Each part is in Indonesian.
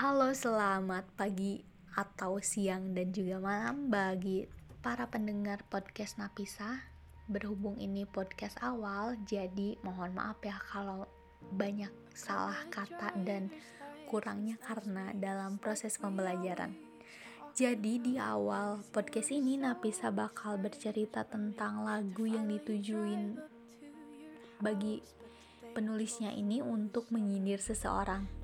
Halo, selamat pagi atau siang dan juga malam bagi para pendengar podcast Napisa. Berhubung ini podcast awal, jadi mohon maaf ya kalau banyak salah kata dan kurangnya karena dalam proses pembelajaran. Jadi di awal podcast ini Napisa bakal bercerita tentang lagu yang ditujuin bagi penulisnya ini untuk menyindir seseorang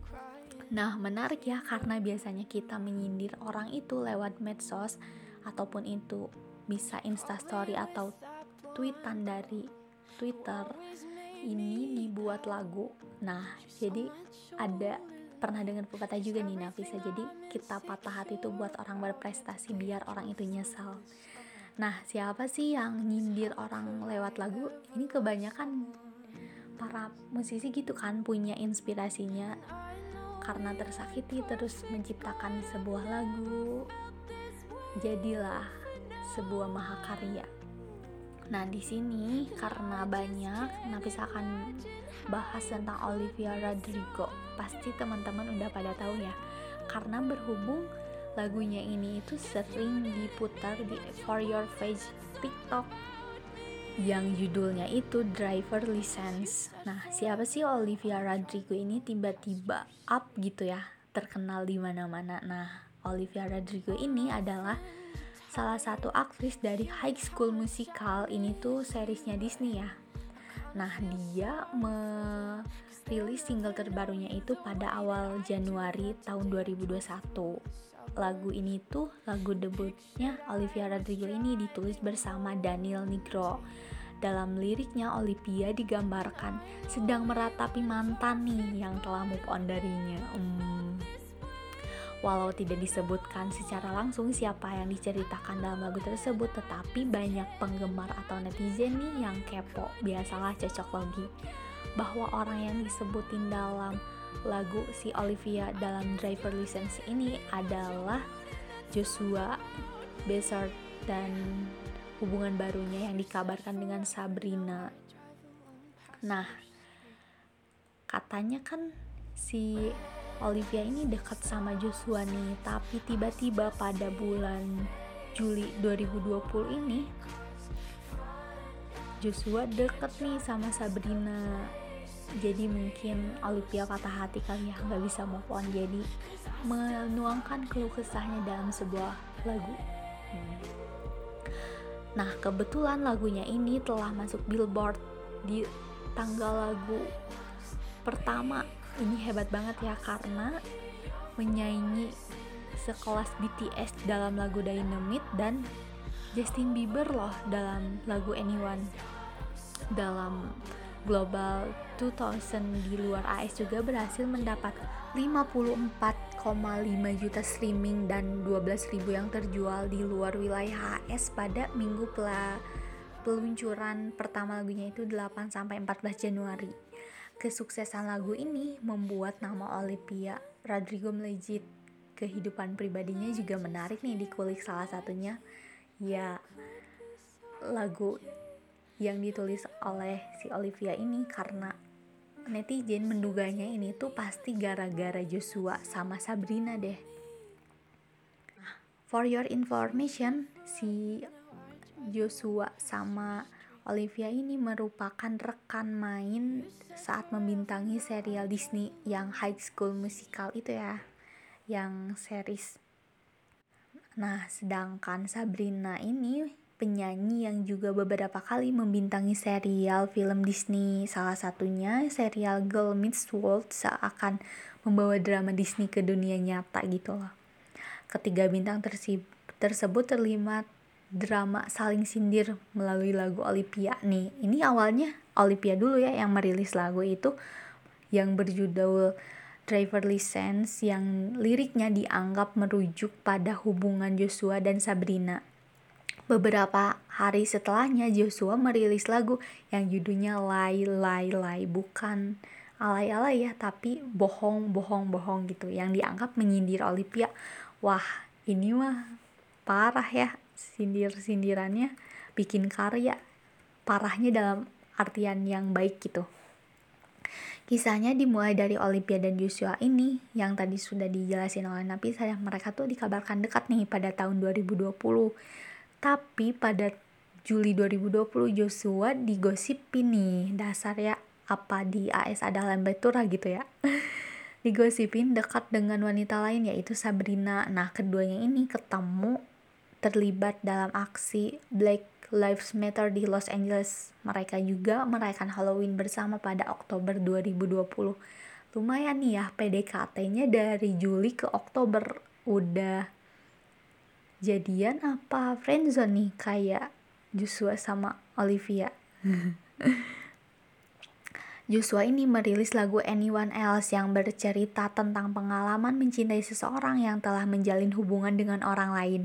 Nah, menarik ya karena biasanya kita menyindir orang itu lewat medsos ataupun itu bisa instastory atau tweetan dari Twitter ini dibuat lagu. Nah, jadi ada pernah dengar pepatah juga nih Nafisa. Jadi kita patah hati itu buat orang berprestasi biar orang itu nyesal. Nah, siapa sih yang nyindir orang lewat lagu? Ini kebanyakan para musisi gitu kan punya inspirasinya karena tersakiti terus menciptakan sebuah lagu jadilah sebuah mahakarya. Nah di sini karena banyak Nafis akan bahas tentang Olivia Rodrigo. Pasti teman-teman udah pada tahu ya karena berhubung lagunya ini itu sering diputar di For Your Face TikTok yang judulnya itu Driver License. Nah, siapa sih Olivia Rodrigo ini tiba-tiba up gitu ya, terkenal di mana-mana. Nah, Olivia Rodrigo ini adalah salah satu aktris dari High School Musical. Ini tuh seriesnya Disney ya. Nah, dia merilis single terbarunya itu pada awal Januari tahun 2021 lagu ini tuh lagu debutnya Olivia Rodrigo ini ditulis bersama Daniel Nigro dalam liriknya Olivia digambarkan sedang meratapi mantan nih yang telah move on darinya. Hmm. Walau tidak disebutkan secara langsung siapa yang diceritakan dalam lagu tersebut, tetapi banyak penggemar atau netizen nih yang kepo, biasalah cocok logi, bahwa orang yang disebutin dalam lagu si Olivia dalam Driver License ini adalah Joshua Besart dan hubungan barunya yang dikabarkan dengan Sabrina. Nah, katanya kan si Olivia ini dekat sama Joshua nih, tapi tiba-tiba pada bulan Juli 2020 ini Joshua deket nih sama Sabrina jadi mungkin Olivia patah hati kali ya nggak bisa move on. Jadi menuangkan keluh kesahnya dalam sebuah lagu. Hmm. nah kebetulan lagunya ini telah masuk billboard di tanggal lagu pertama. Ini hebat banget ya karena menyaingi sekelas BTS dalam lagu Dynamite dan Justin Bieber loh dalam lagu Anyone. Dalam Global 2000 di luar AS juga berhasil mendapat 54,5 juta streaming dan 12.000 yang terjual di luar wilayah AS pada minggu peluncuran pertama lagunya itu 8 sampai 14 Januari. Kesuksesan lagu ini membuat nama Olivia Rodrigo melejit. Kehidupan pribadinya juga menarik nih dikulik salah satunya. Ya, lagu yang ditulis oleh si Olivia ini karena netizen menduganya ini tuh pasti gara-gara Joshua sama Sabrina deh. For your information, si Joshua sama Olivia ini merupakan rekan main saat membintangi serial Disney yang High School Musical itu ya, yang series. Nah, sedangkan Sabrina ini penyanyi yang juga beberapa kali membintangi serial film Disney. Salah satunya serial Girl Meets World seakan membawa drama Disney ke dunia nyata gitu loh. Ketiga bintang tersebut terlibat drama saling sindir melalui lagu Olivia nih. Ini awalnya Olivia dulu ya yang merilis lagu itu yang berjudul Driver License yang liriknya dianggap merujuk pada hubungan Joshua dan Sabrina Beberapa hari setelahnya Joshua merilis lagu yang judulnya Lai Lai Lai. Bukan alay-alay ya tapi bohong bohong bohong gitu. Yang dianggap menyindir Olivia wah ini mah parah ya sindir-sindirannya. Bikin karya parahnya dalam artian yang baik gitu. Kisahnya dimulai dari Olivia dan Joshua ini yang tadi sudah dijelasin oleh Nabi saya mereka tuh dikabarkan dekat nih pada tahun 2020. Tapi pada Juli 2020 Joshua digosipin nih dasar ya apa di AS ada lembatura gitu ya. digosipin dekat dengan wanita lain yaitu Sabrina. Nah, keduanya ini ketemu terlibat dalam aksi Black Lives Matter di Los Angeles. Mereka juga merayakan Halloween bersama pada Oktober 2020. Lumayan nih ya PDKT-nya dari Juli ke Oktober udah jadian apa friendzone nih kayak Joshua sama Olivia. Joshua ini merilis lagu Anyone Else yang bercerita tentang pengalaman mencintai seseorang yang telah menjalin hubungan dengan orang lain.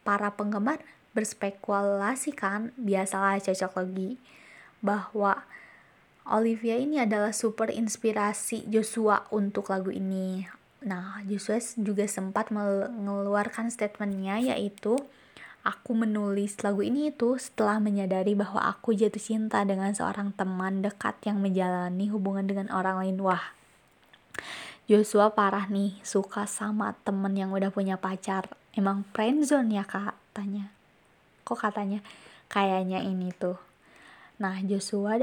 Para penggemar berspekulasi kan biasalah cocok lagi bahwa Olivia ini adalah super inspirasi Joshua untuk lagu ini. Nah, Joshua juga sempat mengeluarkan statementnya yaitu aku menulis lagu ini itu setelah menyadari bahwa aku jatuh cinta dengan seorang teman dekat yang menjalani hubungan dengan orang lain. Wah, Joshua parah nih, suka sama temen yang udah punya pacar. Emang friendzone ya kak? Tanya kok katanya kayaknya ini tuh nah Joshua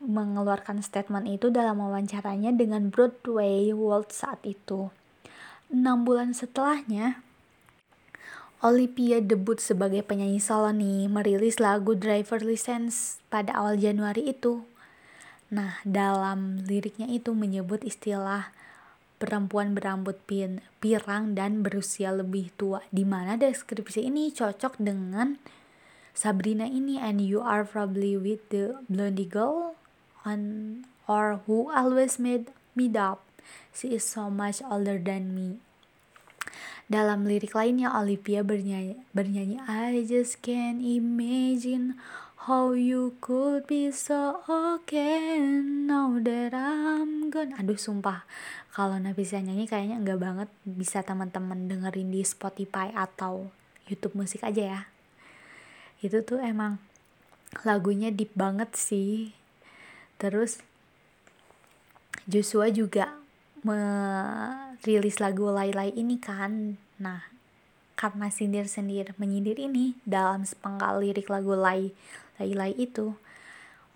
mengeluarkan statement itu dalam wawancaranya dengan Broadway World saat itu enam bulan setelahnya Olivia debut sebagai penyanyi solo nih, merilis lagu Driver License pada awal Januari itu. Nah, dalam liriknya itu menyebut istilah perempuan berambut pin, pirang dan berusia lebih tua di mana deskripsi ini cocok dengan Sabrina ini and you are probably with the blondie girl on or who always made me up she is so much older than me. Dalam lirik lainnya Olivia bernyanyi, bernyanyi I just can't imagine how you could be so okay now that I'm gone. Aduh sumpah. Kalau bisa nyanyi kayaknya enggak banget bisa teman-teman dengerin di Spotify atau YouTube musik aja ya. Itu tuh emang lagunya deep banget sih terus Joshua juga merilis lagu Lai-Lai ini kan nah karena sindir-sindir menyindir ini dalam sepenggal lirik lagu Lai Lai-Lai itu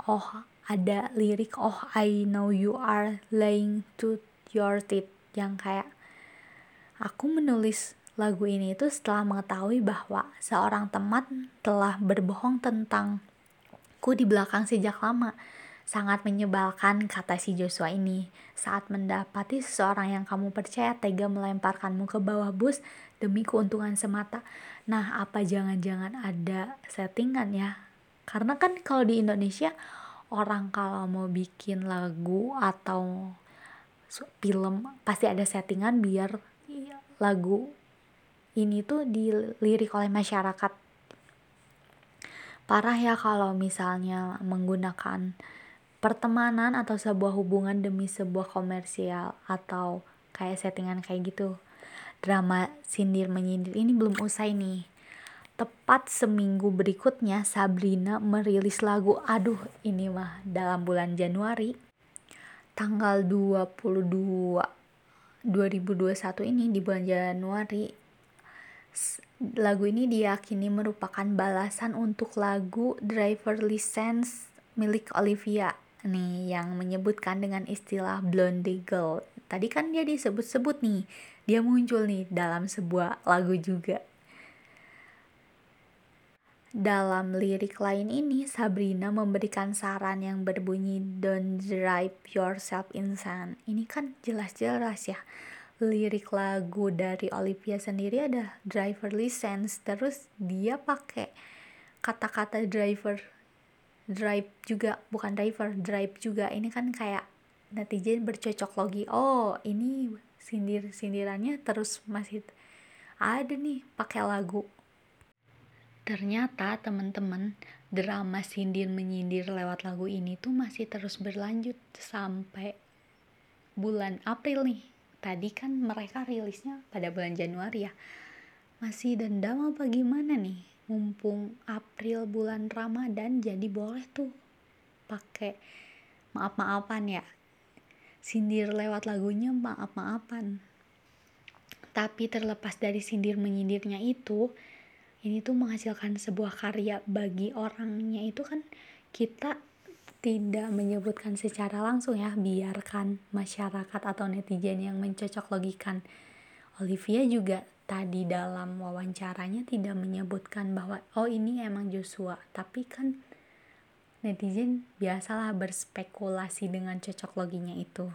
oh ada lirik oh I know you are lying to Your Teeth yang kayak aku menulis lagu ini itu setelah mengetahui bahwa seorang teman telah berbohong tentangku di belakang sejak lama. Sangat menyebalkan, kata si Joshua ini, saat mendapati seseorang yang kamu percaya tega melemparkanmu ke bawah bus demi keuntungan semata. Nah, apa jangan-jangan ada settingan ya? Karena kan kalau di Indonesia, orang kalau mau bikin lagu atau film pasti ada settingan biar lagu ini tuh dilirik oleh masyarakat parah ya kalau misalnya menggunakan pertemanan atau sebuah hubungan demi sebuah komersial atau kayak settingan kayak gitu. Drama sindir menyindir ini belum usai nih. Tepat seminggu berikutnya Sabrina merilis lagu aduh ini mah dalam bulan Januari. Tanggal 22 2021 ini di bulan Januari lagu ini diyakini merupakan balasan untuk lagu Driver License milik Olivia nih yang menyebutkan dengan istilah blondie girl tadi kan dia disebut-sebut nih dia muncul nih dalam sebuah lagu juga dalam lirik lain ini, Sabrina memberikan saran yang berbunyi Don't drive yourself insane. Ini kan jelas-jelas ya. Lirik lagu dari Olivia sendiri ada driver license. Terus dia pakai kata-kata driver drive juga bukan driver drive juga ini kan kayak netizen bercocok logi oh ini sindir sindirannya terus masih ada nih pakai lagu Ternyata teman-teman drama sindir menyindir lewat lagu ini tuh masih terus berlanjut sampai bulan April nih. Tadi kan mereka rilisnya pada bulan Januari ya. Masih dendam apa gimana nih? Mumpung April bulan Ramadan jadi boleh tuh pakai maaf-maafan ya. sindir lewat lagunya maaf-maafan. Tapi terlepas dari sindir menyindirnya itu ini tuh menghasilkan sebuah karya bagi orangnya. Itu kan kita tidak menyebutkan secara langsung ya biarkan masyarakat atau netizen yang mencocok logikan Olivia juga tadi dalam wawancaranya tidak menyebutkan bahwa oh ini emang Joshua. Tapi kan netizen biasalah berspekulasi dengan cocok loginya itu.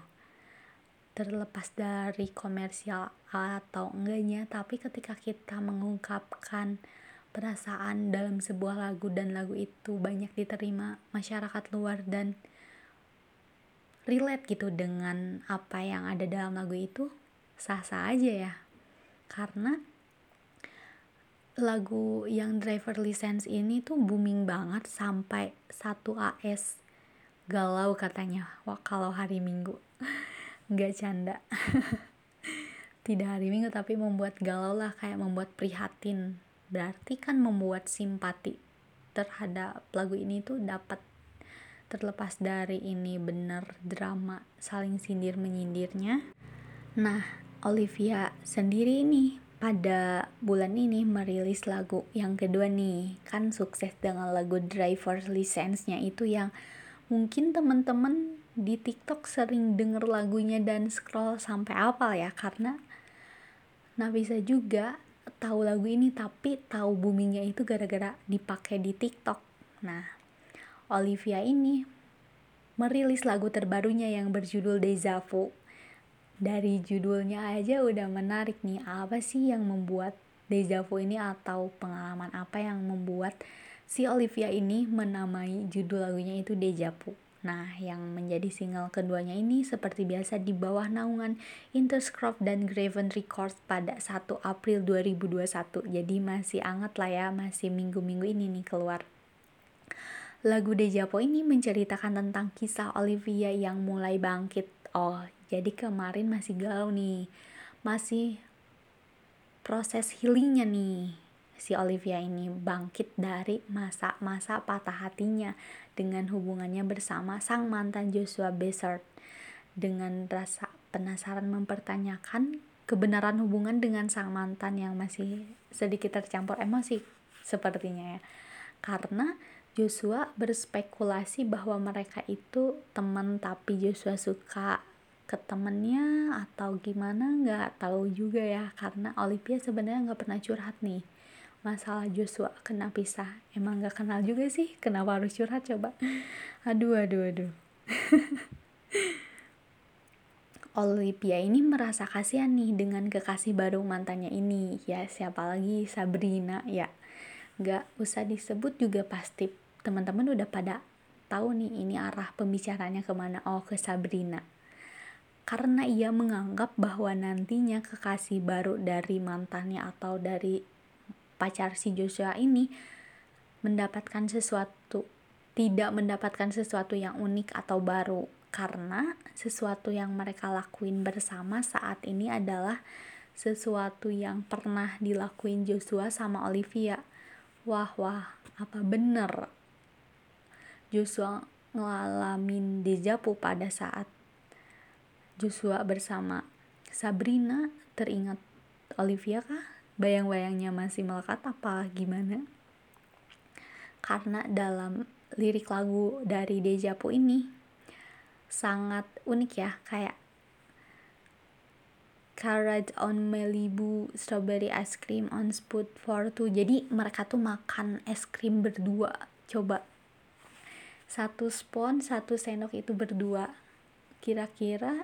Terlepas dari komersial atau enggaknya tapi ketika kita mengungkapkan perasaan dalam sebuah lagu dan lagu itu banyak diterima masyarakat luar dan relate gitu dengan apa yang ada dalam lagu itu sah-sah aja ya karena lagu yang driver license ini tuh booming banget sampai satu AS galau katanya wah kalau hari minggu. Nggak canda. Tidak hari minggu tapi membuat galau lah kayak membuat prihatin. Berarti kan membuat simpati terhadap lagu ini tuh dapat terlepas dari ini bener drama saling sindir menyindirnya. Nah Olivia sendiri ini pada bulan ini merilis lagu yang kedua nih kan sukses dengan lagu driver license-nya itu yang mungkin teman-teman di TikTok sering denger lagunya dan scroll sampai apal ya karena nah bisa juga tahu lagu ini tapi tahu boomingnya itu gara-gara dipakai di TikTok. Nah, Olivia ini merilis lagu terbarunya yang berjudul Deja Vu. Dari judulnya aja udah menarik nih, apa sih yang membuat Deja Vu ini atau pengalaman apa yang membuat si Olivia ini menamai judul lagunya itu Deja Vu. Nah, yang menjadi single keduanya ini seperti biasa di bawah naungan Interscope dan Graven Records pada 1 April 2021. Jadi masih anget lah ya, masih minggu-minggu ini nih keluar. Lagu Dejapo ini menceritakan tentang kisah Olivia yang mulai bangkit. Oh, jadi kemarin masih galau nih. Masih proses healingnya nih. Si Olivia ini bangkit dari masa-masa patah hatinya dengan hubungannya bersama sang mantan Joshua Besart dengan rasa penasaran mempertanyakan kebenaran hubungan dengan sang mantan yang masih sedikit tercampur emosi sepertinya ya. Karena Joshua berspekulasi bahwa mereka itu teman tapi Joshua suka ke temennya atau gimana nggak tahu juga ya karena Olivia sebenarnya nggak pernah curhat nih. Masalah Joshua kena pisah. Emang gak kenal juga sih kenapa harus curhat coba? Aduh aduh aduh. Olivia ini merasa kasihan nih dengan kekasih baru mantannya ini. Ya siapa lagi? Sabrina ya. Gak usah disebut juga pasti teman-teman udah pada tahu nih ini arah pembicaranya ke mana. Oh ke Sabrina karena ia menganggap bahwa nantinya kekasih baru dari mantannya atau dari pacar si Joshua ini mendapatkan sesuatu tidak mendapatkan sesuatu yang unik atau baru karena sesuatu yang mereka lakuin bersama saat ini adalah sesuatu yang pernah dilakuin Joshua sama Olivia. Wah, wah, apa bener Joshua ngalamin dejavu pada saat Joshua bersama Sabrina. Teringat Olivia kah? bayang-bayangnya masih melekat apa gimana? Karena dalam lirik lagu dari Dejapu ini sangat unik ya kayak carrot on Malibu strawberry ice cream on spoon for two jadi mereka tuh makan es krim berdua. Coba. Satu spon satu sendok itu berdua. Kira-kira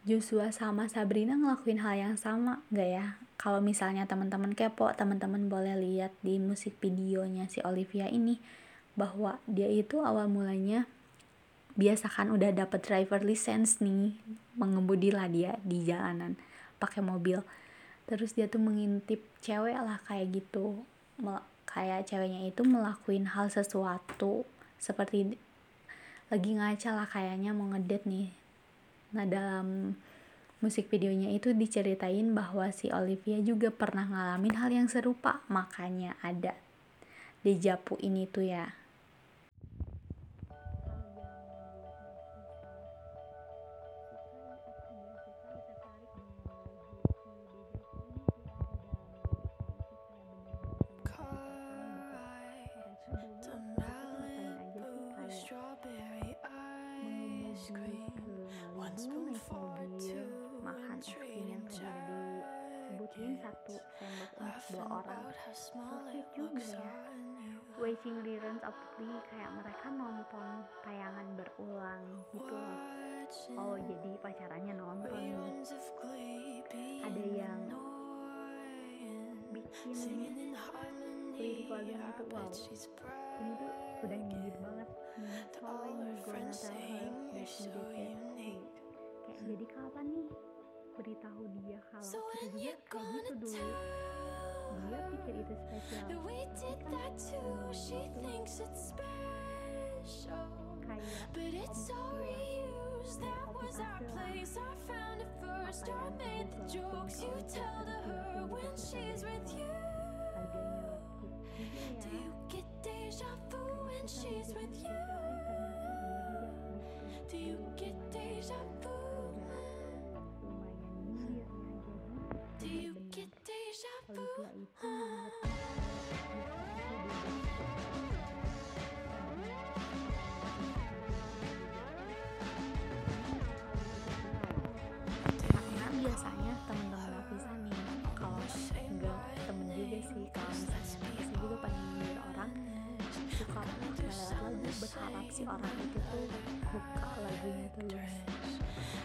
Joshua sama Sabrina ngelakuin hal yang sama gak ya? Kalau misalnya teman-teman kepo, teman-teman boleh lihat di musik videonya si Olivia ini bahwa dia itu awal mulanya biasa kan udah dapet driver license nih, mengemudi lah dia di jalanan pakai mobil. Terus dia tuh mengintip cewek lah kayak gitu. kayak ceweknya itu melakuin hal sesuatu seperti lagi ngaca lah kayaknya mau ngedet nih Nah dalam musik videonya itu diceritain bahwa si Olivia juga pernah ngalamin hal yang serupa makanya ada dejapu ini tuh ya orang. Juga ya watching reruns of Glee kayak mereka nonton tayangan berulang gitu loh. Oh jadi pacarannya nonton. nih ada yang bikin lirik lagunya tuh wow. ini tuh udah nyindir banget. When you gonna tell her that you did it kayak jadi kapan nih? Beritahu dia kalau kita juga kayak gitu dulu dia pikir itu spesial But it's so reused, that was our place. I found it first. I made the jokes you tell to her when she's with you. Do you get deja vu when she's with you? Do you get deja vu? Si orang itu tuh buka lagunya terus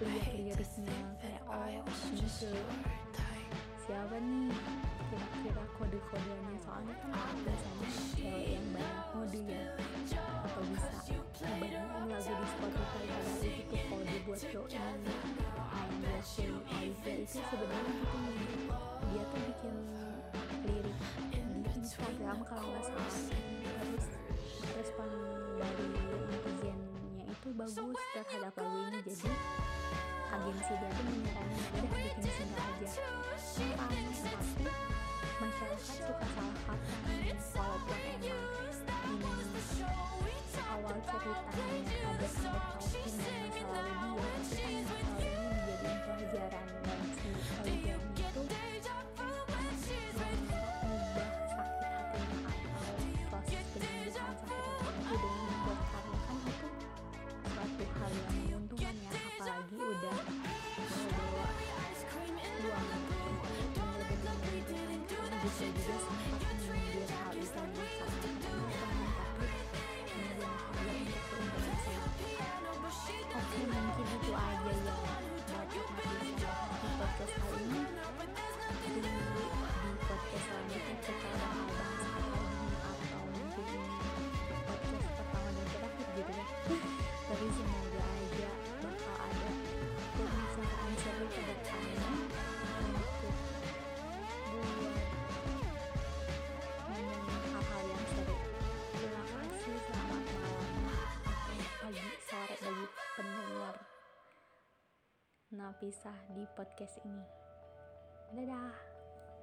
lihat liriknya kayak oh ini siapa nih? Kira-kira kode-kodenya. Soalnya kan biasanya cewek yang banyak mode ya atau bisa ngebayangin lagu di Spotify padahal itu tuh kode buat doi I'm watching Aiza itu sebenarnya gitu nih dia tuh bikin lirik di Instagram kalau nggak salah. Terus respon dari itu bagus terhadap lagu ini jadi agensi dia tuh menyarankan udah bikin single aja. aneh tapi masyarakat suka salah kaprah walaupun emang ini awal ceritanya seveceğiz. Napisah di podcast ini. Dadah